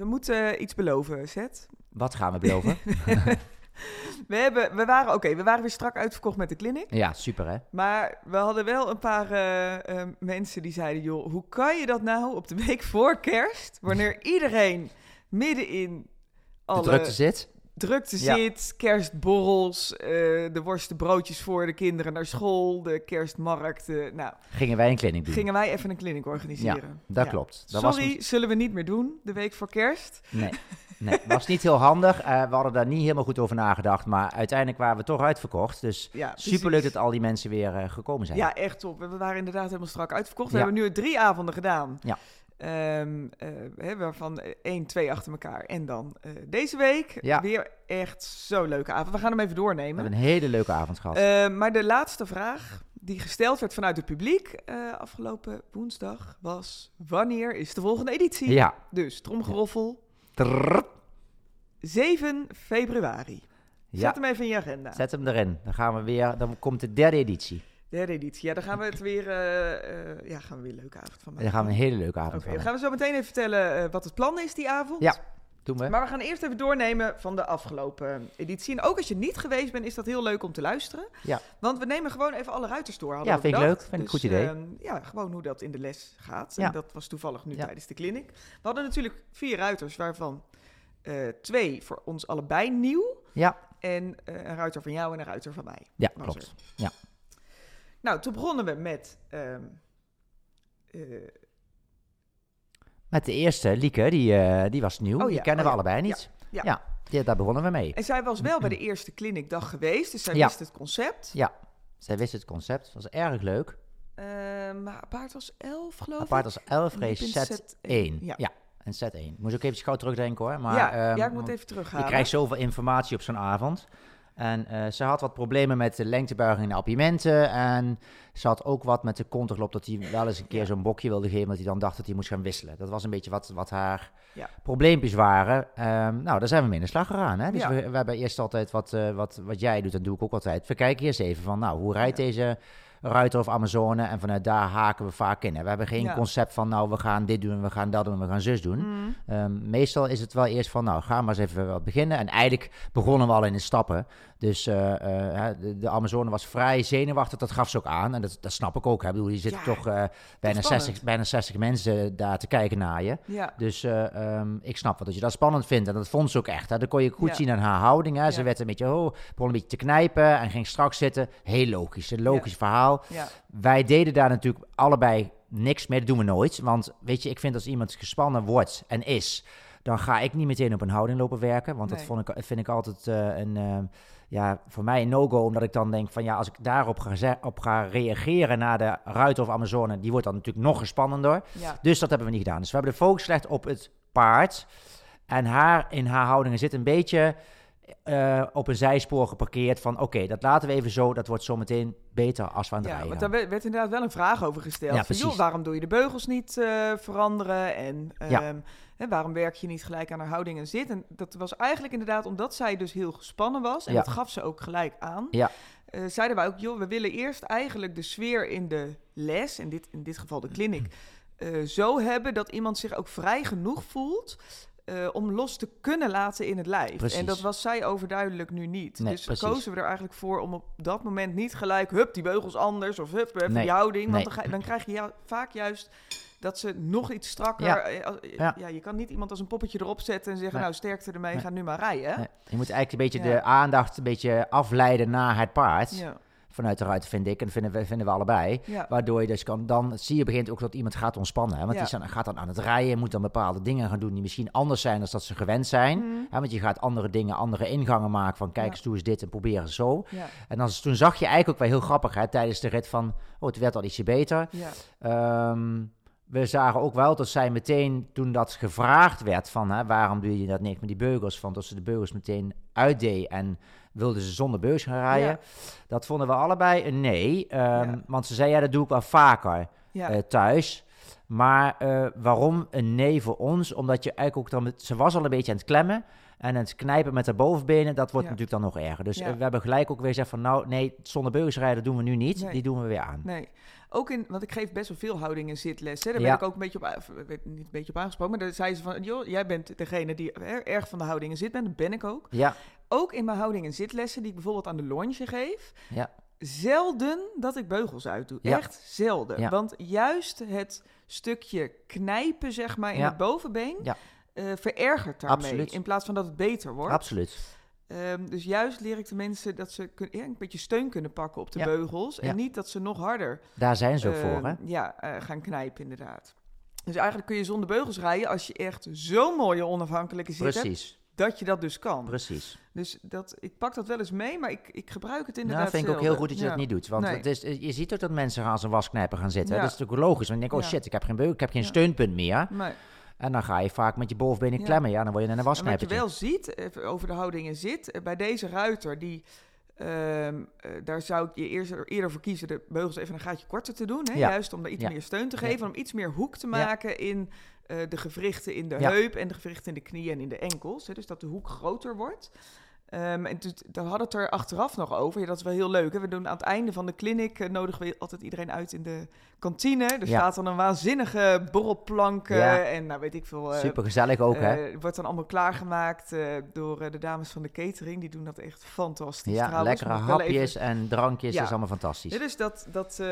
we moeten iets beloven, Zet. Wat gaan we beloven? We, hebben, we, waren, oké, we waren weer strak uitverkocht met de clinic. ja, super hè? Maar we hadden wel een paar eh, eh, mensen die zeiden... joh, hoe kan je dat nou op de week voor kerst... wanneer iedereen midden in De alle drukte zit. Drukte Ja. zit... kerstborrels, eh, de worsten broodjes voor de kinderen naar school... de kerstmarkt, eh, nou, Gingen wij een clinic doen. gingen wij even een clinic organiseren. Dat Ja. klopt. Dat was Sorry, zullen we niet meer doen, de week voor kerst. Nee, nee, was niet heel handig. Eh, we hadden daar niet helemaal goed over nagedacht. Maar uiteindelijk waren we toch uitverkocht. Dus Ja, superleuk dat al die mensen weer eh, gekomen zijn. Ja, echt top. We we waren inderdaad helemaal strak uitverkocht. We Ja. hebben nu drie avonden gedaan. Ja. Ehm, eh, hè, waarvan één, twee achter elkaar. En dan eh, deze week Ja. weer echt zo'n leuke avond. We gaan hem even We doornemen. hebben een hele leuke avond gehad. Eh, maar de laatste vraag die gesteld werd vanuit het publiek eh, afgelopen woensdag was... Wanneer is de volgende editie? ja. Dus, tromgeroffel, Trrrt. 7 februari. Zet ja. hem even in je agenda. Zet hem erin. Dan gaan we weer. Dan komt de derde editie. Derde editie. Ja, dan gaan we het weer... eh, eh, ja, gaan we weer een leuke avond van En maken. dan gaan we een hele leuke avond Oké, van dan gaan we zo meteen even vertellen eh, wat het plan is die avond. Ja. Doen we. Maar we gaan eerst even doornemen van de afgelopen editie. En ook als je niet geweest bent, is dat heel leuk om te luisteren. Ja. Want we nemen gewoon even alle ruiters door. Ja, vind ik leuk. Vind ik Dus, een goed idee. ehm, ja, gewoon hoe dat in de les gaat. Ja. En dat was toevallig nu Ja. tijdens de clinic. We hadden natuurlijk vier ruiters, waarvan twee voor ons allebei nieuw. Ja. En een ruiter van jou en een ruiter van mij. Ja, klopt. er. Ja. Nou, toen begonnen we met... ehm, eh, Met de eerste, Lieke, die, eh, die was nieuw. Oh die ja, kennen oh we ja. allebei niet. Ja, Ja. die- daar begonnen we mee. En zij was wel bij de eerste clinicdag geweest, dus zij Ja. wist het concept. Ja. Zij wist het concept. Was erg leuk. Ehm, maar paard was 11, geloof Apart ik. als 11 Liep race set set 1. Ja. Ja. en set 1. Moest ook even gauw terugdenken hoor. Maar, ja, ehm, ja, ik moet want even terughalen. Je krijgt zoveel informatie op zo'n avond. En eh, ze had wat problemen met de lengtebuiging in de. En ze had ook wat met de konterglop dat hij wel eens een keer Ja. zo'n bokje wilde geven. Dat hij dan dacht dat hij moest gaan wisselen. Dat was een beetje wat, wat haar Ja. probleempjes waren. Ehm, nou, daar zijn we mee in de slag gegaan. Hè? Dus Ja. we, we hebben eerst altijd wat, eh, wat, wat jij doet, en doe ik ook altijd. We kijken eerst even van, nou, hoe rijdt deze ruiter of Amazone? En vanuit daar haken we vaak in. Hè? We hebben geen Ja. concept van, nou, we gaan dit doen, we gaan dat doen, we gaan zus doen. Mm, Ehm, meestal is het wel eerst van, nou, ga maar eens even wat beginnen. En eigenlijk begonnen we al in de stappen. Dus eh, eh, de, de Amazone was vrij zenuwachtig, dat gaf ze ook aan. En dat, dat snap ik ook. Hè. Ik bedoel, je zit Ja, toch eh, bijna, spannend. 60, bijna 60 mensen daar te kijken naar je. ja. Dus eh, ehm, ik snap wel dat je dat spannend vindt. En dat vond ze ook echt. Hè. Dat kon je goed zien aan haar houding. Hè. Ze werd een beetje, oh, begon een beetje te knijpen en ging strak zitten. Heel logisch, een logisch verhaal. Ja. Wij deden daar natuurlijk allebei niks mee. Dat doen we nooit. Want weet je, ik vind als iemand gespannen wordt en is, dan ga ik niet meteen op een houding lopen werken. Want dat vond ik, vind ik altijd eh, een, eh, ja, voor mij een no-go. Omdat ik dan denk van ja, als ik daarop ga, op ga reageren naar de ruiter of Amazone, die wordt dan natuurlijk nog gespannender. ja. Dus dat hebben we niet gedaan. Dus we hebben de focus gelegd op het paard. En haar in haar houdingen zit een beetje eh, op een zijspoor geparkeerd van oké, dat laten we even zo. Dat wordt zometeen beter als we aan het Ja, rijden want daar werd, werd inderdaad wel een vraag over gesteld. Ja, Van, joh, waarom doe je de beugels niet eh, veranderen? En Ja. ehm, waarom werk je niet gelijk aan haar houding en zit? En dat was eigenlijk inderdaad omdat zij dus heel gespannen was. En dat gaf ze ook gelijk aan. Ja. Eh, zeiden wij ook, joh, we willen eerst eigenlijk de sfeer in de les, in dit, in dit geval de clinic, eh, zo hebben dat iemand zich ook vrij genoeg voelt eh, om los te kunnen laten in het lijf. Precies. En dat was zij overduidelijk nu niet. Nee, dus precies. kozen we er eigenlijk voor om op dat moment niet gelijk, hup, die beugels anders, of hup, even Nee, die houding. Want nee. dan, ga, dan krijg je ja, vaak juist dat ze nog iets strakker... Ja. eh, als- Ja. ja. je kan niet iemand als een poppetje erop zetten en zeggen, nou, sterkte ermee, ga nu maar rijden. Je moet eigenlijk een beetje de aandacht een beetje afleiden naar het paard. Ja, Vanuit de ruiter vind ik. En dat vinden we, vinden we allebei. ja. Waardoor je dus kan, dan zie je begint ook dat iemand gaat ontspannen. Hè? Want Ja. die gaat dan aan het rijden, moet dan bepaalde dingen gaan doen die misschien anders zijn dan dat ze gewend zijn. Mm, Hè? Want je gaat andere dingen, andere ingangen maken van kijk eens, doe eens dit en probeer eens zo. En dan, toen zag je eigenlijk ook wel heel grappig hè, tijdens de rit van, oh het werd al ietsje beter. ja. Ehm, we zagen ook wel dat zij meteen, toen dat gevraagd werd van hè, waarom doe je dat niks met die beugels, van dat ze de beugels meteen uitdeed en wilden ze zonder beugels gaan rijden. Ja. Dat vonden we allebei een nee, Ehm, Ja. want ze zei ja dat doe ik wel vaker ja. eh, thuis. Maar eh, waarom een nee voor ons? Omdat je eigenlijk ook dan... met- ze was al een beetje aan het klemmen. En het knijpen met de bovenbenen, dat wordt Ja. natuurlijk dan nog erger. Dus Ja. eh, we hebben gelijk ook weer gezegd van... Nou, nee, zonder beugels rijden doen we nu niet. Nee. Die doen we weer aan. Nee. Ook in, want ik geef best wel veel houdingen zitlessen. Daar Ja. ben ik ook een beetje op, weet niet een beetje op aangesproken. Maar dan zei ze van, joh, jij bent degene die er- erg van de houdingen zit bent. Dat ben ik ook. Ja, Ook in mijn houding- en zitlessen, die ik bijvoorbeeld aan de longe geef. Ja. Zelden dat ik beugels uitdoe. Ja. Echt zelden. Ja. Want juist het stukje knijpen, zeg maar, in Ja. het bovenbeen... Ja. eh, verergert daarmee. Absoluut. In plaats van dat het beter wordt. absoluut. Ehm, dus juist leer ik de mensen dat ze kun- ja, een beetje steun kunnen pakken op de Ja. beugels. Ja. En niet dat ze nog harder Daar zijn ze eh, voor, hè? Ja, eh, gaan knijpen inderdaad. Dus eigenlijk kun je zonder beugels rijden als je echt zo'n mooie onafhankelijke zit hebt, Precies, dat je dat dus kan. precies. Dus dat, ik pak dat wel eens mee, maar ik, ik gebruik het inderdaad Nou, vind ik ook heel goed dat je dat niet doet. Want Nee. het is, je ziet ook dat mensen gaan als een wasknijper gaan zitten. Dat is natuurlijk logisch. Want je denkt, oh shit, ik heb geen beugel, ik heb geen steunpunt meer. Maar, En dan ga je vaak met je bovenbenen Ja. klemmen. Ja, dan word je een en wat je wel ziet, even over de houdingen zit, eh, bij deze ruiter, die, ehm, eh, daar zou ik je eerder, eerder voor kiezen de beugels even een gaatje korter te doen. Hè? Ja. Juist om daar iets Ja. meer steun te geven, om iets meer hoek te maken in eh, de gewrichten in de heup en de gewrichten in de knieën en in de enkels. Hè? Dus dat de hoek groter wordt. Ehm, en toen, dan hadden het er achteraf nog over. Ja, dat is wel heel leuk. Hè? We doen aan het einde van de clinic eh, nodigen we altijd iedereen uit in de kantine. Er Ja. staat dan een waanzinnige borrelplank Ja. en nou weet ik veel. eh, Super gezellig ook, hè? eh, wordt dan allemaal klaargemaakt door de dames van de catering. Die doen dat echt fantastisch Ja, trouwens. lekkere hapjes even- en drankjes, dat is allemaal fantastisch. Ja, dus, dat, dat,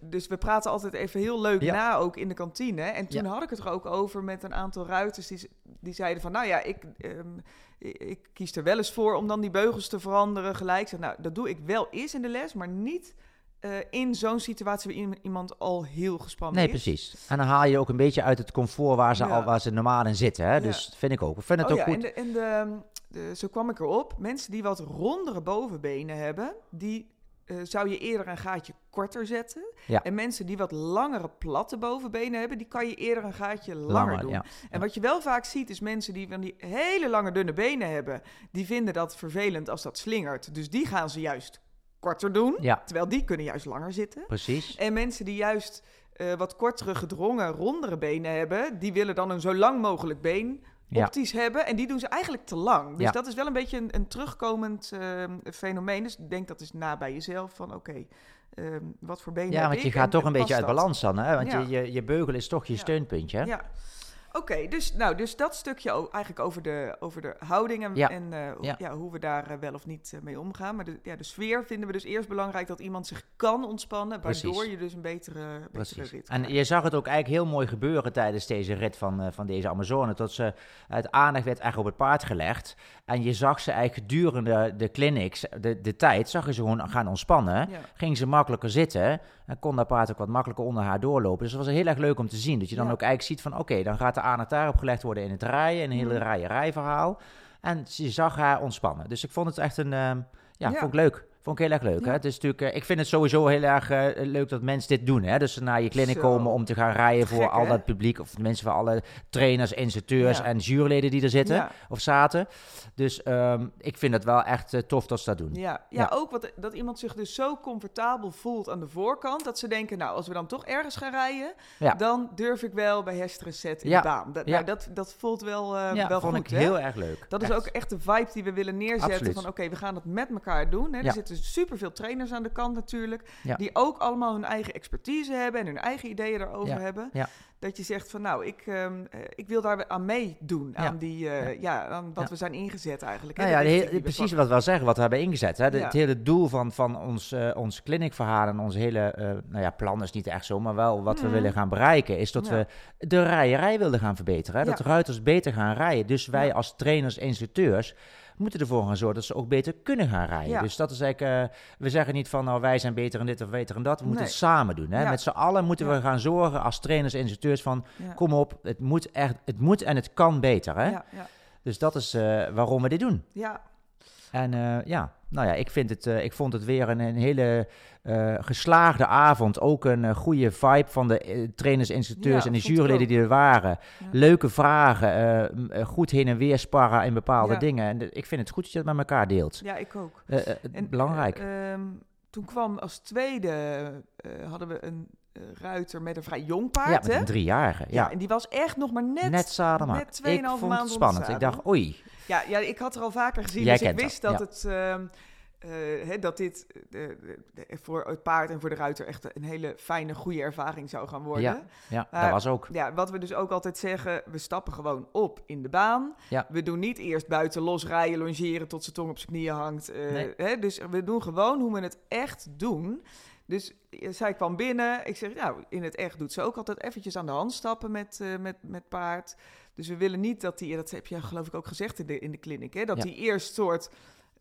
dus we praten altijd even heel leuk na, ook in de kantine. En toen had ik het er ook over met een aantal ruiters die, die zeiden van... nou ja, ik, ehm, ik, kies er wel eens voor om dan die beugels te veranderen gelijk. Zeg, nou, dat doe ik wel eens in de les, maar niet eh, in zo'n situatie waar iem- iemand al heel gespannen Nee, is. precies. En dan haal je ook een beetje uit het comfort waar ze, Ja. al, waar ze normaal in zitten. Hè? Ja. Dus dat vind ik ook. Ik vind het oh ook ja, goed. en, de, en de, de- zo kwam ik erop. Mensen die wat rondere bovenbenen hebben, die eh, zou je eerder een gaatje korter zetten. Ja. En mensen die wat langere platte bovenbenen hebben, die kan je eerder een gaatje langer, Langer, doen. ja. En wat je wel vaak ziet, is mensen die van die hele lange dunne benen hebben, die vinden dat vervelend als dat slingert. Dus die gaan ze juist korter doen, Ja, terwijl die kunnen juist langer zitten. precies. En mensen die juist eh, wat kortere gedrongen, rondere benen hebben, die willen dan een zo lang mogelijk been Ja. optisch hebben. En die doen ze eigenlijk te lang. Dus Ja. dat is wel een beetje een, een terugkomend eh, fenomeen. Dus ik denk dat is na bij jezelf van oké, ehm, wat voor benen Ja, want je gaat toch en een beetje uit balans dan. Hè? Want Ja. je, je, je beugel is toch je Ja. steunpuntje. Hè? Ja. Oké, dus, nou, dus dat stukje eigenlijk over de, over de houding en, Ja. en eh, hoe- Ja. ja, hoe we daar eh, wel of niet eh, mee omgaan. Maar de, ja, de sfeer vinden we dus eerst belangrijk dat iemand zich kan ontspannen, waardoor Precies. je dus een betere, betere Precies. rit En je zag het ook eigenlijk heel mooi gebeuren tijdens deze rit van, van deze Amazone. Dat ze, het aandacht werd echt op het paard gelegd. En je zag ze eigenlijk gedurende de clinics, de, de tijd, zag je ze gewoon gaan ontspannen. Ja. Ging ze makkelijker zitten en kon dat paard ook wat makkelijker onder haar doorlopen. Dus het was heel erg leuk om te zien. Dat je dan ook eigenlijk ziet van oké, dan gaat de aandacht daarop gelegd worden in het rijden. Een hele Mhm. rijden-rijverhaal. En je zag haar ontspannen. Dus ik vond het echt een, ehm, ja, Ja. vond ik leuk. Vond ik heel erg leuk. Ja. Hè? Het is natuurlijk, eh, ik vind het sowieso heel erg eh, leuk dat mensen dit doen. Hè? Dus ze naar je clinic Zo. komen om te gaan rijden voor Gek, al hè? dat publiek. Of mensen van alle trainers, instructeurs Ja. en juryleden die er zitten Ja. of zaten. Dus ehm, ik vind het wel echt eh, tof dat ze dat doen. Ja, ja, ook wat, dat iemand zich dus zo comfortabel voelt aan de voorkant... dat ze denken, nou, als we dan toch ergens gaan rijden... Ja. dan durf ik wel bij Hester set in de baan. Dat, nou, dat, dat voelt wel, Ja, wel vond goed, ik hè? heel erg leuk. Dat is ook echt de vibe die we willen neerzetten. Absoluut. Van oké, we gaan het met elkaar doen. Hè. Er Ja. Zitten superveel trainers aan de kant natuurlijk. Ja. Die ook allemaal hun eigen expertise hebben en hun eigen ideeën erover Ja. hebben. Ja. Dat je zegt van nou, ik, ehm, eh, ik wil daar aan meedoen. Aan, die, eh, ja. aan wat we zijn ingezet eigenlijk. Nou ja, heel- precies wat we zeggen, wat we hebben ingezet. Hè? De-. Het hele doel van, van ons, eh ons clinicverhaal en ons hele nou ja, plan is niet echt zo, maar wel wat we Mhm. willen gaan bereiken, is dat we de rijerij willen gaan verbeteren. Hè? Dat ruiters beter gaan rijden. Dus wij als trainers, instructeurs, moeten ervoor gaan zorgen dat ze ook beter kunnen gaan rijden. Ja. Dus dat is eigenlijk, eh, we zeggen niet van nou wij zijn beter in dit of beter in dat. We moeten Nee. het samen doen. Hè? Ja. Met z'n allen moeten we gaan zorgen als trainers, instructeurs van kom op, het moet, echt, het moet en het kan beter. Hè? Ja, ja, Dus dat is eh, waarom we dit doen. ja, En eh, ja, nou ja, ik, vind het, eh, ik vond het weer een, een hele eh, geslaagde avond. Ook een goede vibe van de trainers, instructeurs Ja, en de juryleden die er waren. Ja. Leuke vragen, goed heen en weer sparren in bepaalde Ja. dingen. En ik vind het goed dat je dat met elkaar deelt. ja, ik ook. En, belangrijk. eh, ehm, toen kwam als tweede, hadden we een ruiter met een vrij jong paard, ja, met een driejarige. Ja, Ja, en die was echt nog maar net... net zadelmaat. net 2,5 ik vond maanden het spannend. Ik dacht, oei. Ja, ja, ik had er al vaker gezien, Jij dus ik wist dat, dat het... ehm, eh, dat dit eh, voor het paard en voor de ruiter echt een hele fijne, goede ervaring zou gaan worden. Ja. Dat was ook. Ja, wat we dus ook altijd zeggen, we stappen gewoon op in de baan. Ja. We doen niet eerst buiten los rijden, longeren tot zijn tong op zijn knieën hangt. eh, Nee. dus we doen gewoon hoe we het echt doen. Dus zij kwam binnen. Ik zeg, nou, in het echt doet ze ook altijd eventjes aan de hand stappen met, met, met paard. Dus we willen niet dat die, dat heb je geloof ik ook gezegd in de, in de kliniek, hè, dat Ja. die eerst soort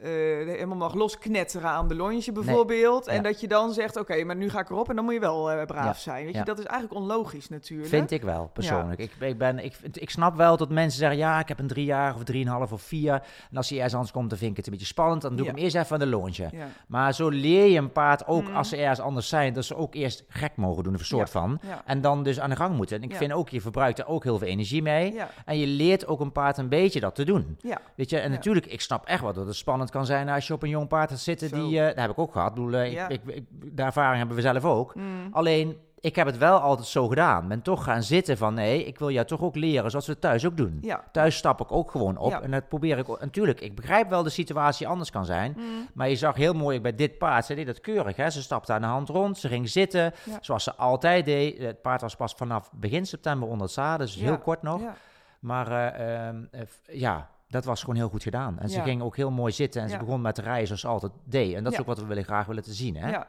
eh, helemaal mag losknetteren aan de longe bijvoorbeeld. En Ja. dat je dan zegt, oké, maar nu ga ik erop en dan moet je wel eh, braaf Ja. zijn. Weet Ja. je, dat is eigenlijk onlogisch natuurlijk. Vind ik wel, persoonlijk. Ik, ik, ben, ik, ik snap wel dat mensen zeggen, ja, ik heb een drie jaar of drieënhalf of vier. En als hij ergens anders komt, dan vind ik het een beetje spannend. Dan doe ik hem eerst even aan de. Ja. Maar zo leer je een paard ook, Mm. als ze ergens anders zijn, dat ze ook eerst gek mogen doen, een soort van. En dan dus aan de gang moeten. En ik vind ook, je verbruikt er ook heel veel energie mee. En je leert ook een paard een beetje dat te doen. Ja. Weet je, en natuurlijk, ik snap echt wel dat het spannend kan zijn als je op een jong paard gaat zitten. Zo. Die, dat heb ik ook gehad. Ik bedoel, eh, Ja. ik, ik, ik- de ervaring hebben we zelf ook. Mm. Alleen, ik heb het wel altijd zo gedaan. Ben toch gaan zitten van, nee, ik wil jou toch ook leren zoals we thuis ook doen. Ja. Thuis stap ik ook gewoon op Ja. en dat probeer ik ook. Natuurlijk, ik begrijp wel de situatie anders kan zijn. Mm. Maar je zag heel mooi bij dit paard, ze deed dat keurig. Hè? Ze stapte aan de hand rond, ze ging zitten, zoals ze altijd deed. Het paard was pas vanaf begin september onder het zadel, dus heel kort nog. Maar eh, ehm, eh, ja, dat was gewoon heel goed gedaan. En ze Ja. ging ook heel mooi zitten en ze begon met rijden zoals ze altijd deed. En dat is ook wat we willen, graag willen te zien. Hè? Ja.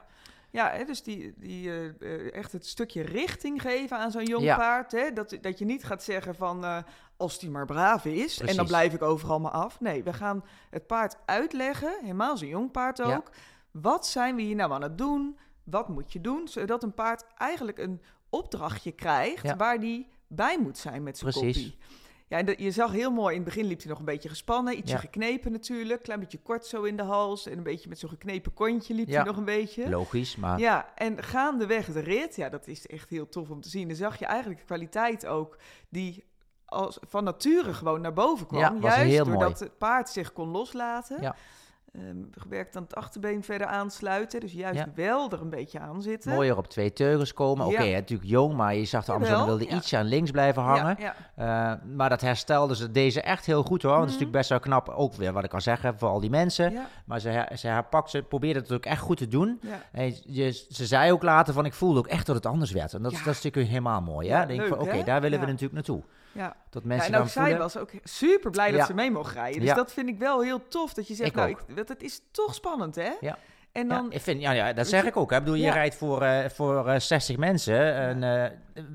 Ja, dus die, die, eh, echt het stukje richting geven aan zo'n jong Ja. paard. Hè? Dat, dat je niet gaat zeggen van eh, als die maar braaf is en dan blijf ik overal maar af. Nee, we gaan het paard uitleggen, helemaal zo'n jong paard ook. Ja. Wat zijn we hier nou aan het doen? Wat moet je doen? Zodat een paard eigenlijk een opdrachtje krijgt Ja. waar die bij moet zijn met zijn Precies. Ja, en je zag heel mooi, in het begin liep hij nog een beetje gespannen, ietsje Ja. geknepen natuurlijk, klein beetje kort zo in de hals en een beetje met zo'n geknepen kontje liep Ja. hij nog een beetje. Logisch, maar Ja, en gaandeweg de rit, ja, dat is echt heel tof om te zien. Dan zag je eigenlijk de kwaliteit ook die als, van nature gewoon naar boven kwam. Ja, was juist doordat mooi. het paard zich kon loslaten. Ja. Ehm, gewerkt aan het achterbeen verder aansluiten. Dus juist Ja. wel er een beetje aan zitten. mooier op twee teugels komen. Oké, Ja. natuurlijk jong, maar je zag de Jawel, wilde ja. ietsje aan links blijven hangen. Ja, ja, Eh, maar dat herstelde ze deze echt heel goed hoor. Want het is Mhm. natuurlijk best wel knap, ook weer wat ik kan zeggen, voor al die mensen. ja, Maar ze, her- ze herpakt, ze probeerde het ook echt goed te doen. ja. En je, ze zei ook later van, ik voelde ook echt dat het anders werd. En dat, is- Ja. dat is natuurlijk helemaal mooi. Hè? Ja, denk oké, daar willen we Ja. natuurlijk naartoe. ja. Dat Ja, mensen en gaan ook zij voelen. was ook super blij dat Ja. ze mee mocht rijden. Dus Ja. dat vind ik wel heel tof. Dat je zegt, Ik nou, ik, dat, het is toch spannend, hè? Ja. En Ja, dan, ik vind, ja, ja, dat zeg ik ook. Hè. Ik bedoel, je Ja. rijdt voor, eh, voor eh, 60 mensen. En, eh,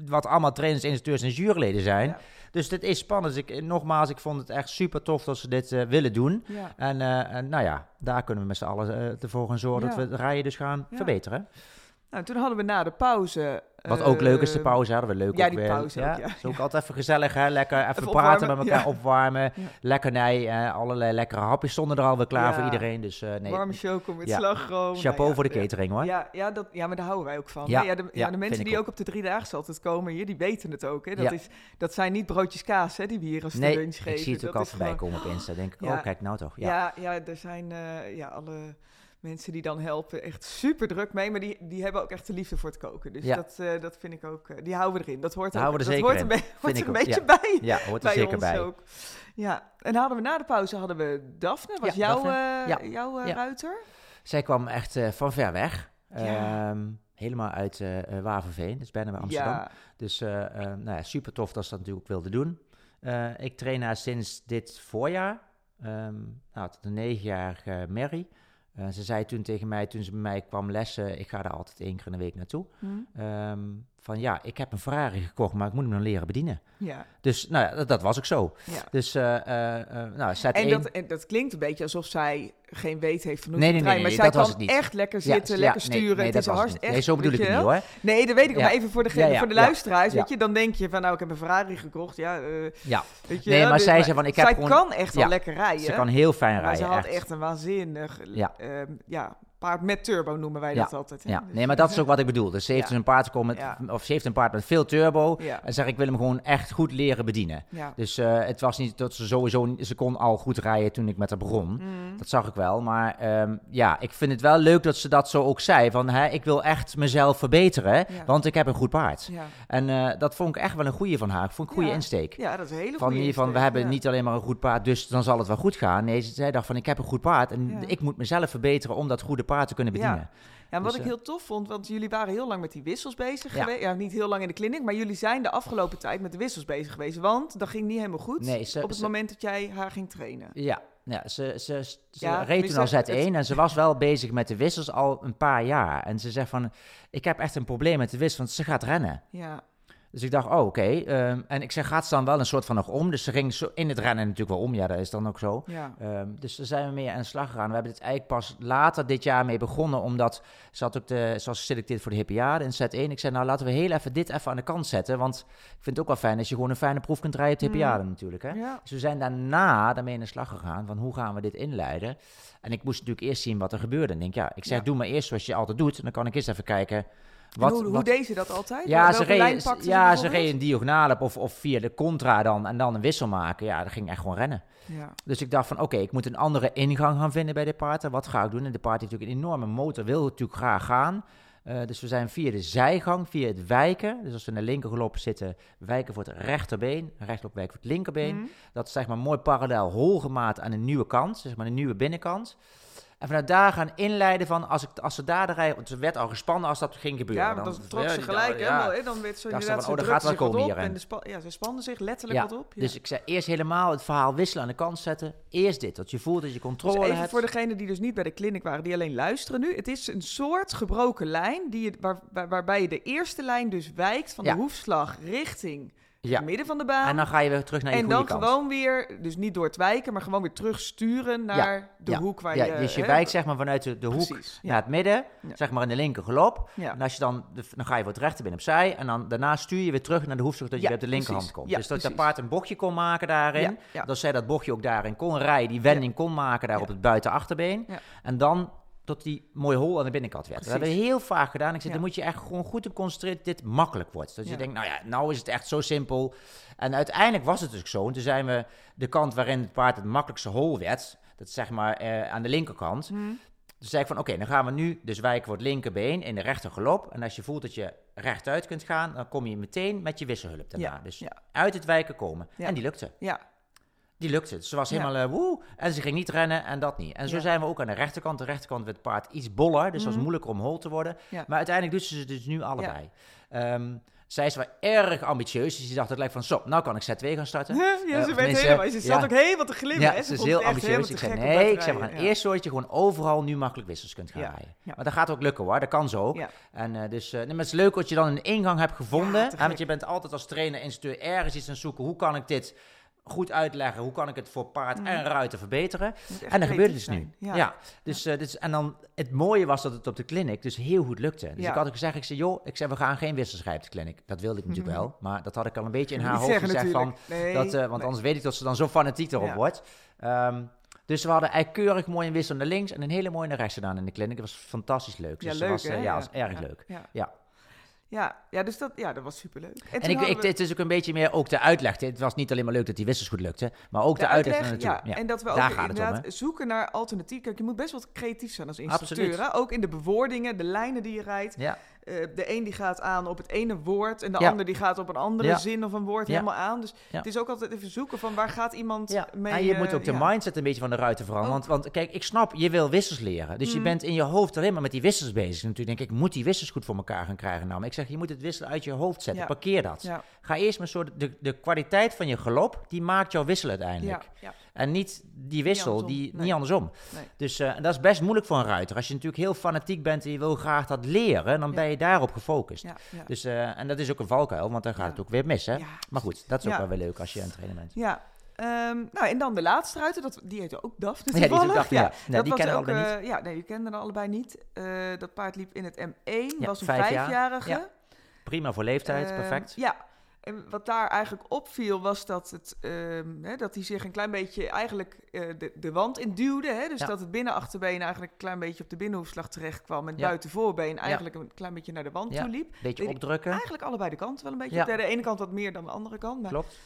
wat allemaal trainers, instructeurs en juryleden zijn. Dus dit is spannend. Dus ik, nogmaals, ik vond het echt super tof dat ze dit eh, willen doen. En, eh, en nou ja, daar kunnen we met z'n allen eh, ervoor gaan zorgen dat we het rijden dus gaan Ja. verbeteren. Nou, toen hadden we na de pauze... Wat ook leuk is, de eh, pauze hadden we leuk ja, die weer. pauze ook, ja. is ook altijd even gezellig, hè? Lekker even, Even praten met elkaar, ja. opwarmen. Ja. Lekkernij, eh, allerlei lekkere hapjes stonden er alweer klaar Ja. voor iedereen. Dus eh, nee, Warme choco met Ja. slagroom. chapeau Nou ja, voor de ja. catering hoor. Ja, ja, dat, ja, maar daar houden wij ook van. Ja, Ja, ja, de, ja, ja, de mensen die ook. ook op de drie dagen altijd komen hier, die weten het ook. Hè? Dat, Ja. is, dat zijn niet broodjes kaas hè, die we hier als Nee, lunch geven. ik zie het ook al voorbij komen op Insta. denk ik, Ja. oh kijk nou toch. Ja. Ja, ja, er zijn eh, ja, alle mensen die dan helpen echt super druk mee. Maar die, die hebben ook echt de liefde voor het koken. Dus Ja. dat, eh, dat vind ik ook, eh, die houden we erin. Dat hoort, Daar ook, houden we er dat zeker hoort, in. Een, be- hoort ik er een ook, beetje ja. bij. Ja, hoort er bij zeker ons bij. ook. Ja, en hadden we na de pauze hadden we Daphne. Was Ja, jouw, Daphne. eh, jouw ruiter? Zij kwam echt van ver weg. Ehm, helemaal uit Waverveen, dus bijna bij Amsterdam. Dus nou ja, super tof dat ze dat natuurlijk wilde doen. Ik train haar sinds dit voorjaar. Ehm nou, tot een negenjarige Mary. Eh, ze zei toen tegen mij, toen ze bij mij kwam lessen, ik ga daar altijd één keer in de week naartoe. Hm? Ehm, van ja, ik heb een Ferrari gekocht, maar ik moet hem nog leren bedienen. ja. Dus nou ja, dat, dat was ook zo. ja. Dus eh, eh, eh, nou, zet En één. dat, en dat klinkt een beetje alsof zij geen weet heeft van hoe Nee, nee, nee, maar nee, zij dat kan het niet. echt lekker zitten, ja, lekker sturen. Nee, het is hard echt. Nee, zo bedoel ik het niet hoor. Nee, dat weet ik. Ja. Maar even voor de, voor de luisteraars, weet je, dan denk je van nou, ik heb een Ferrari gekocht. Ja, Ja, weet je Nee, maar dus- zij zei van, ik heb zij gewoon- kan echt wel lekker rijden. ze kan heel fijn rijden. ze had echt. echt een waanzinnig Ja. ehm, ja, paard met turbo noemen wij Ja, dat altijd. hè. Ja, Dus- nee, maar dat is ook wat ik bedoel. Dus ze heeft Ja. dus een paard gekomen met, Ja. of ze heeft een paard met veel turbo. En zeg ik wil hem gewoon echt goed leren bedienen. ja. Dus eh, het was niet dat ze sowieso, ze kon al goed rijden toen ik met haar begon. Mm. Dat zag ik wel. Maar ehm, ja, ik vind het wel leuk dat ze dat zo ook zei. Van hè, ik wil echt mezelf verbeteren, want ik heb een goed paard. Ja. En eh, dat vond ik echt wel een goede van haar. Ik vond ik een goede insteek. ja, dat is een hele Van, goede van, we hebben niet alleen maar een goed paard, dus dan zal het wel goed gaan. Nee, ze- zij dacht van, ik heb een goed paard en ik moet mezelf verbeteren om dat goede paard te kunnen bedienen. Ja, wat Dus, ik eh, heel tof vond, want jullie waren heel lang met die wissels bezig Ja. geweest. Ja, niet heel lang in de kliniek, maar jullie zijn de afgelopen tijd met de wissels bezig geweest. Want dat ging niet helemaal goed Nee, ze- op het ze- moment dat jij haar ging trainen. Ja, ja ze, ze, ze Ja, reed toen al tenminste, Z1 en ze was wel bezig met de wissels al een paar jaar. En ze zegt van, ik heb echt een probleem met de wissels, want ze gaat rennen. Ja, Dus ik dacht, oh, oké. ehm, en ik zeg, gaat ze dan wel een soort van nog om? Dus ze ging zo in het rennen natuurlijk wel om. Ja, dat is dan ook zo. ja. Ehm, dus daar zijn we mee aan de slag gegaan. We hebben dit eigenlijk pas later dit jaar mee begonnen, omdat ze had ook de, zoals geselecteerd voor de Hippiade in set 1. Ik zei, nou laten we heel even dit even aan de kant zetten, want ik vind het ook wel fijn als je gewoon een fijne proef kunt rijden op de. Hippiade natuurlijk. Hè? ja. Dus we zijn daarna daarmee aan de slag gegaan van hoe gaan we dit inleiden. En ik moest natuurlijk eerst zien wat er gebeurde. En ik denk, ja, ik zeg, Ja. doe maar eerst zoals je altijd doet. En dan kan ik eens even kijken En wat... hoe, hoe wat deed ze dat altijd? ja, ze ze ja, ze reed een diagonaal op of, of via de contra dan en dan een wissel maken. Ja, dat ging echt gewoon rennen. Ja. Dus ik dacht van, oké, ik moet een andere ingang gaan vinden bij dit paard. Wat ga ik doen? En de paard heeft natuurlijk een enorme motor, wil natuurlijk graag gaan. Eh, dus we zijn via de zijgang, via het wijken. Dus als we in de linkergelop zitten, wijken voor het rechterbeen. Rechterop wijken voor het linkerbeen. Mhm. Dat is zeg maar mooi parallel hol gemaakt aan een nieuwe kant. Zeg maar een nieuwe binnenkant. En vanuit daar gaan inleiden van, als, ik, als ze daar de rij... Want ze werd al gespannen als dat ging gebeuren. Ja, want dan trok ze gelijk helemaal. hè, Dan werd ze inderdaad, van, oh, ze gaat wel komen op hierin. En de ja, ze spanden zich letterlijk wat op. Dus ik zei eerst helemaal het verhaal wisselen aan de kant zetten. Eerst dit, dat je voelt dat je Dus controle even hebt. voor degenen die dus niet bij de clinic waren, die alleen luisteren nu. Het is een soort gebroken lijn die je, waar, waar- waarbij je de eerste lijn dus wijkt van de hoefslag richting Ja. midden van de baan. En dan ga je weer terug naar je En goede dan kant. gewoon weer, dus niet door het wijken, maar gewoon weer terug sturen naar de ja, hoek waar je... dus je hè, wijkt zeg maar vanuit de, de hoek naar het midden, zeg maar in de linker galop. Ja. En als je dan, dan ga je voor het rechterbeen opzij en dan daarna stuur je weer terug naar de hoefstuk dat je weer op de linkerhand komt. Ja, dus dat dat precies. paard een bochtje kon maken daarin. Dat zij dat bochtje ook daarin kon rijden, die wending kon maken daar op het buitenachterbeen. En dan tot die mooie hol aan de binnenkant werd. Dat Precies. hebben we heel vaak gedaan. Ik zeg, Ja. dan moet je echt gewoon goed op concentreren dat dit makkelijk wordt. Dat je denkt, nou ja, nou is het echt zo simpel. En uiteindelijk was het dus zo. En toen zijn we de kant waarin het paard het makkelijkste hol werd, dat is zeg maar eh, aan de linkerkant. Dus zei ik van, oké, dan gaan we nu dus wijken voor het linkerbeen in de rechtergelop. En als je voelt dat je rechtuit kunt gaan, dan kom je meteen met je wisselhulp daarna. Ja, Dus ja. uit het wijken komen. En die lukte. Ja, Die lukte. Dus ze was Ja. helemaal eh, woe. En ze ging niet rennen en dat niet. En zo Ja. zijn we ook aan de rechterkant. De rechterkant werd het paard iets boller. Dus het was Mhm. moeilijker om hol te worden. Ja. Maar uiteindelijk doet ze ze dus nu allebei. Ehm, zij is wel erg ambitieus. Dus die dacht gelijk van, zo, nou kan ik set 2 gaan starten. ja Eh, ze werd tenminste, helemaal... Ze zat ook helemaal te glimmen. Ja, ze is heel het ambitieus. Ik zei, nee, ik zeg, we gaan eerst zorgen dat je gewoon overal nu makkelijk wissels kunt gaan Ja, rijden. Maar dat gaat ook lukken hoor, dat kan zo ook. En eh, dus, eh, nee, maar het is leuk dat je dan een ingang hebt gevonden. Want je bent altijd als trainer, instructeur ergens iets aan het zoeken. Hoe kan ik dit goed uitleggen? Hoe kan ik het voor paard en ruiter verbeteren? En dat gebeurt dus nu. Ja. Dus, eh, dus, en dan het mooie was dat het op de clinic dus heel goed lukte. Dus Ja. ik had ook gezegd, ik zei, joh, ik zei, we gaan geen wissels rijden op de clinic. Dat wilde ik natuurlijk Mhm. wel, maar dat had ik al een beetje in Niet haar hoofd zeggen gezegd van, natuurlijk. Nee, dat, eh, want nee. anders weet ik dat ze dan zo fanatiek erop Ja. wordt. Ehm, dus we hadden eigenlijk keurig mooi een wissel naar links en een hele mooie naar rechts gedaan in de clinic. Dat was fantastisch leuk. Ja, Dus leuk dat was, hè? eh, ja, was erg ja, leuk. Ja. Ja. Ja, dus dat, ja, dat was superleuk. En, En ik, ik, we het is ook een beetje meer ook de uitleg. Het was niet alleen maar leuk dat die wissels goed lukten, maar ook de, uitleg, naartoe. ja, Ja. En dat we ook daar gaat het om, inderdaad zoeken naar alternatief. Kijk, je moet best wel creatief zijn als instructeur. Ook in de bewoordingen, de lijnen die je rijdt. Ja. Eh, de een die gaat aan op het ene woord en de Ja. ander die gaat op een andere Ja. zin of een woord Ja. helemaal aan. Dus Ja. het is ook altijd even zoeken van waar gaat iemand Ja, mee... en je eh, moet ook de ja. mindset een beetje van de ruiten veranderen. Ook. Want, want kijk, ik snap, je wil wissels leren. Dus je Mm. bent in je hoofd alleen maar met die wissels bezig. Natuurlijk denk ik, ik moet die wissels goed voor elkaar gaan krijgen. Nou, maar ik zeg, je moet het wisselen uit je hoofd zetten. Ja. Parkeer dat. Ja, Ga eerst maar zo, de, de kwaliteit van je galop, die maakt jouw wissel uiteindelijk. ja, ja. En niet die wissel, andersom. die, Nee. niet andersom. Nee. Dus eh, en dat is best moeilijk voor een ruiter. Als je natuurlijk heel fanatiek bent en je wil graag dat leren, dan Ja. ben je daarop gefocust. ja, ja. Dus, eh, en dat is ook een valkuil, want dan gaat Ja. het ook weer mis. Hè? Ja, Maar goed, dat is ook Ja. wel weer leuk als je aan het trainen bent. Ja, ehm, nou en dan de laatste ruiter, dat, die heette ook Daphne Ja, die ook toevallig. Daphne, ja. Nee, dat die kennen we ook, allebei eh, Ja, nee, die kenden er allebei niet. Dat paard liep in het M1, Ja, was een vijf vijfjarige. Ja, Prima voor leeftijd, Ehm, perfect. Ja, en wat daar eigenlijk opviel was dat, het, ehm, hè, dat hij zich een klein beetje eigenlijk eh, de, de wand in duwde. Hè? Dus Ja. dat het binnenachterbeen eigenlijk een klein beetje op de binnenhoefslag terecht kwam. En het Ja. buitenvoorbeen eigenlijk een klein beetje naar de wand toe liep. Beetje opdrukken. Eigenlijk allebei de kanten wel een beetje. Op de ene kant wat meer dan de andere kant. Maar, Klopt.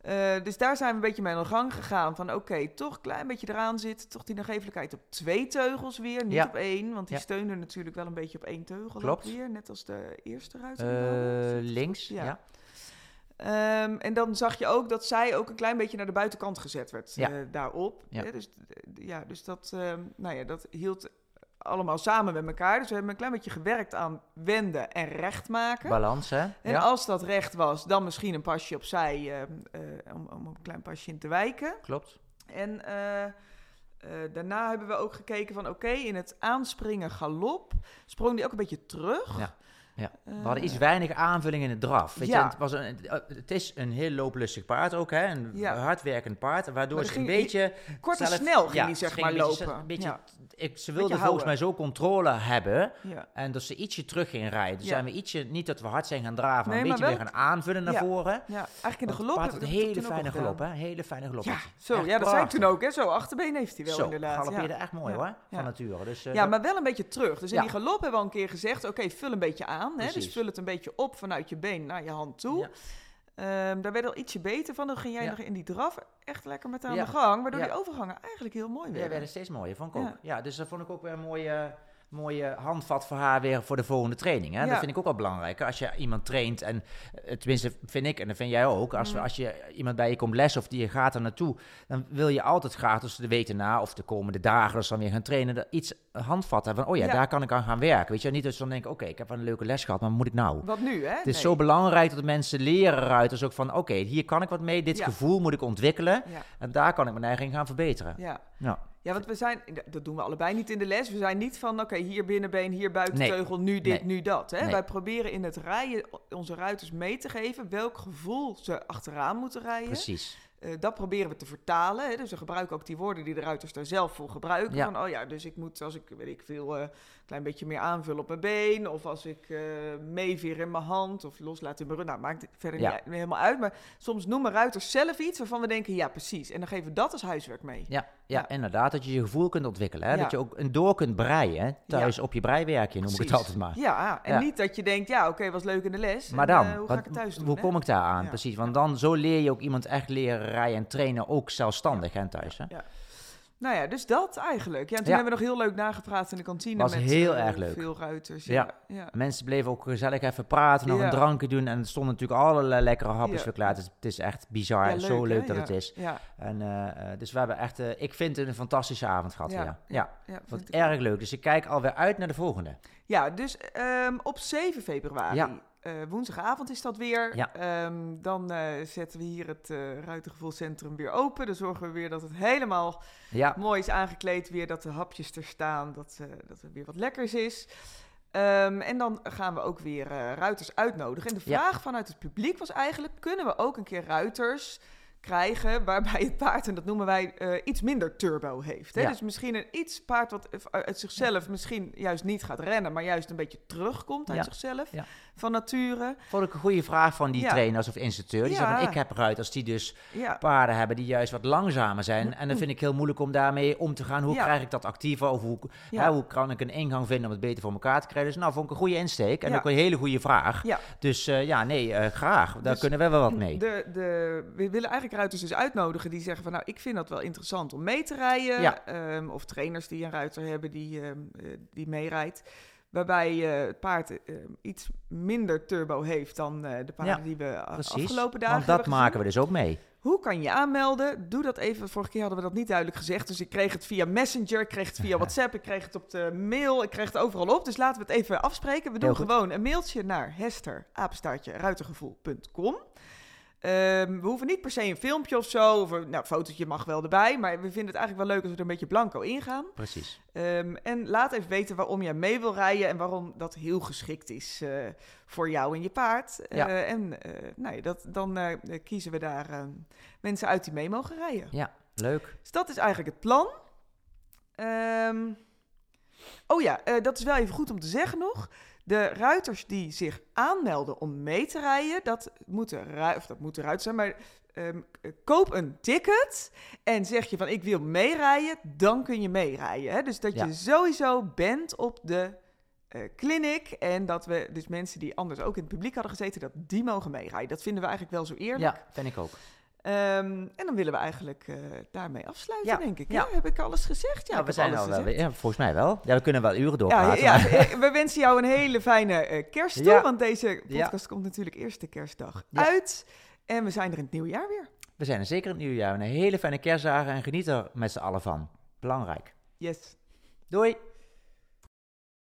eh, dus daar zijn we een beetje mee aan de gang gegaan. Van oké, toch een klein beetje eraan zitten. Toch die nagevelijkheid op twee teugels weer. Niet op één. Want die steunde natuurlijk wel een beetje op één teugel. Klopt. weer. Net als de eerste. Eh, links, Ja. Ehm, en dan zag je ook dat zij ook een klein beetje naar de buitenkant gezet werd Ja. eh, daarop. Ja. Dus, eh, ja, dus dat, ehm, nou ja, dat hield allemaal samen met elkaar. Dus we hebben een klein beetje gewerkt aan wenden en recht maken. Balans, hè? En ja, als dat recht was, dan misschien een pasje opzij eh, om, om een klein pasje in te wijken. klopt. En daarna hebben we ook gekeken van oké, in het aanspringen galop sprong die ook een beetje terug. Ja. Ja. Eh, We hadden iets weinig aanvulling in het draf. Weet Ja. je, het, was een, het is een heel looplustig paard ook, hè? Een Ja. hardwerkend paard, waardoor ze een beetje... Kort en zelf- snel ging ja, die zeg ze maar beetje- lopen. Een beetje, ja. Ik, ze wilde volgens mij zo controle hebben Ja. en dat ze ietsje terug ging rijden. Dus Ja. zijn we ietsje, niet dat we hard zijn gaan draven, maar Nee, een maar beetje wel- weer gaan aanvullen naar Ja. voren. Ja, eigenlijk in de Want het paard had een hele fijne al galop, hè? Hele fijne galop. Ja, zo, Echt ja, dat zei ik toen ook. Hè? Zo, achterbeen heeft hij wel Zo, inderdaad. galoppeerde Ja. echt mooi hoor, van Ja. nature. Dus, eh, Ja, maar wel een beetje terug. Dus in die galop hebben we al een keer gezegd... oké, vul een beetje aan. Hè? Dus vul het een beetje op vanuit je been naar je hand toe. Ehm, daar werd al ietsje beter van. Dan ging jij Ja. nog in die draf echt lekker met aan Ja. de gang. Waardoor die overgangen eigenlijk heel mooi Ja, werden. werden steeds mooier, vond ik ook. Ja. Ja. dus dat vond ik ook weer een mooie, mooie handvat voor haar weer voor de volgende training. Hè? Ja. Dat vind ik ook wel belangrijk. Als je iemand traint, en eh, tenminste vind ik, en dat vind jij ook, als, we, Mm. als je iemand bij je komt les of die gaat er naartoe, dan wil je altijd graag, dus de week erna of de komende dagen, als dan weer gaan trainen, dat iets handvat hebben van, oh ja, Ja. daar kan ik aan gaan werken. Weet je, niet dat ze dan denken, oké, ik heb een leuke les gehad, maar wat moet ik nou? Wat nu, hè? Het is Nee. zo belangrijk dat mensen leren eruit, dus ook van, oké, hier kan ik wat mee, dit Ja. gevoel moet ik ontwikkelen en daar kan ik mijn eigen gaan verbeteren. ja. Ja. Want we zijn, dat doen we allebei niet in de les. We zijn niet van, oké, hier binnenbeen, hier Nee. buitenteugel, nu dit, Nee. nu dat. Hè? Nee. Wij proberen in het rijden onze ruiters mee te geven welk gevoel ze achteraan moeten rijden. Precies. Eh, dat proberen we te vertalen. Hè? Dus we gebruiken ook die woorden die de ruiters daar zelf voor gebruiken. Ja. Van, oh ja, dus ik moet, als ik, weet ik veel, een klein beetje meer aanvullen op mijn been. Of als ik eh meeveer in mijn hand of loslaat in mijn rug. Nou, maakt het verder Ja. niet helemaal uit. Maar soms noemen ruiters zelf iets waarvan we denken, ja, precies. En dan geven we dat als huiswerk mee. Ja, ja, Ja. inderdaad. Dat je je gevoel kunt ontwikkelen. Hè? Ja. Dat je ook een door kunt breien. hè, Thuis op je breiwerkje, noem ik het altijd maar. Ja, en Ja. niet dat je denkt, ja, oké, was leuk in de les. Maar en, dan, eh, hoe ga ik het thuis doen? hoe hè? kom ik daar aan? Ja. Precies, want dan zo leer je ook iemand echt leren rijden en trainen, ook zelfstandig en thuis. Hè? Nou ja, dus dat eigenlijk. Ja, en toen Ja. hebben we nog heel leuk nagepraat in de kantine Was met heel eh, erg leuk. veel ruiters. Ja. Ja, ja. Mensen bleven ook gezellig even praten, nog een drankje doen. En er stonden natuurlijk allerlei lekkere hapjes klaar. Het is, echt bizar, Ja, zo hè? leuk dat het is. Ja, En, eh, eh, dus we hebben echt, ik vind het een fantastische avond gehad. Ja, ja. Vond het erg leuk. Dus ik kijk alweer uit naar de volgende. Ja, dus ehm, op 7 februari, Eh, woensdagavond is dat weer. Ja. Ehm, dan eh, zetten we hier het uh, Ruitengevoelscentrum weer open. Dan zorgen we weer dat het helemaal Ja, mooi is aangekleed. Weer dat de hapjes er staan, dat, eh, dat er weer wat lekkers is. Ehm, en dan gaan we ook weer eh, ruiters uitnodigen. En de Ja. vraag vanuit het publiek was eigenlijk... kunnen we ook een keer ruiters krijgen waarbij het paard, en dat noemen wij, eh, iets minder turbo heeft. Hè? Ja. Dus misschien een iets paard wat uit zichzelf misschien juist niet gaat rennen, maar juist een beetje terugkomt uit Ja. zichzelf Ja. Van nature. vond ik een goede vraag van die Ja. trainers of instructeur. Die Ja. zei van, ik heb ruiters die dus Ja, paarden hebben die juist wat langzamer zijn. En dan vind ik heel moeilijk om daarmee om te gaan. Hoe krijg ik dat actiever? Of hoe, Ja. hè, hoe kan ik een ingang vinden om het beter voor elkaar te krijgen? Dus nou, vond ik een goede insteek. En ook een hele goede vraag. Ja. Dus eh, ja, nee, eh, graag. Daar Dus kunnen we wel wat mee. De, de, we willen eigenlijk ruiters dus uitnodigen die zeggen van nou, ik vind dat wel interessant om mee te rijden. Ehm, of trainers die een ruiter hebben die, eh, die meerijdt. Waarbij eh, het paard eh, iets minder turbo heeft dan eh, de paarden Ja, die we Precies. afgelopen dagen Want dat hebben maken we dus ook mee. Hoe kan je aanmelden? Doe dat even. Vorige keer hadden we dat niet duidelijk gezegd. Dus ik kreeg het via Messenger, ik kreeg het via WhatsApp, ik kreeg het op de mail, ik kreeg het overal op. Dus laten we het even afspreken. We doen gewoon een mailtje naar hester, apenstaartje, ruitergevoel.com. Ehm, we hoeven niet per se een filmpje of zo, of een nou, fotootje mag wel erbij, maar we vinden het eigenlijk wel leuk als we er een beetje blanco ingaan. Precies. Ehm, en laat even weten waarom jij mee wil rijden en waarom dat heel geschikt is eh, voor jou en je paard. Ja. Eh, en eh, nou ja, dat, dan kiezen we daar eh, mensen uit die mee mogen rijden. Ja, leuk. Dus dat is eigenlijk het plan. Ehm, oh ja, dat is wel even goed om te zeggen nog. De ruiters die zich aanmelden om mee te rijden, dat moeten, of dat moet eruit zijn, maar ehm, koop een ticket en zeg je van ik wil meerijden, dan kun je meerijden. Hè? Dus dat Ja. je sowieso bent op de eh clinic en dat we dus mensen die anders ook in het publiek hadden gezeten, dat die mogen meerijden. Dat vinden we eigenlijk wel zo eerlijk. Ja, vind ik ook. Ehm, en dan willen we eigenlijk eh, daarmee afsluiten, Ja, denk ik. ja. Heb ik alles gezegd? Ja, we zijn al wel, ja, volgens mij wel. Ja, we kunnen wel uren doorpraten. ja, we wensen jou een hele fijne eh, kerst toe, want deze podcast komt natuurlijk eerste kerstdag uit. En we zijn er in het nieuwe jaar weer. We zijn er zeker in het nieuwjaar. Een hele fijne kerstdagen en geniet er met z'n allen van. Belangrijk. Yes. Doei!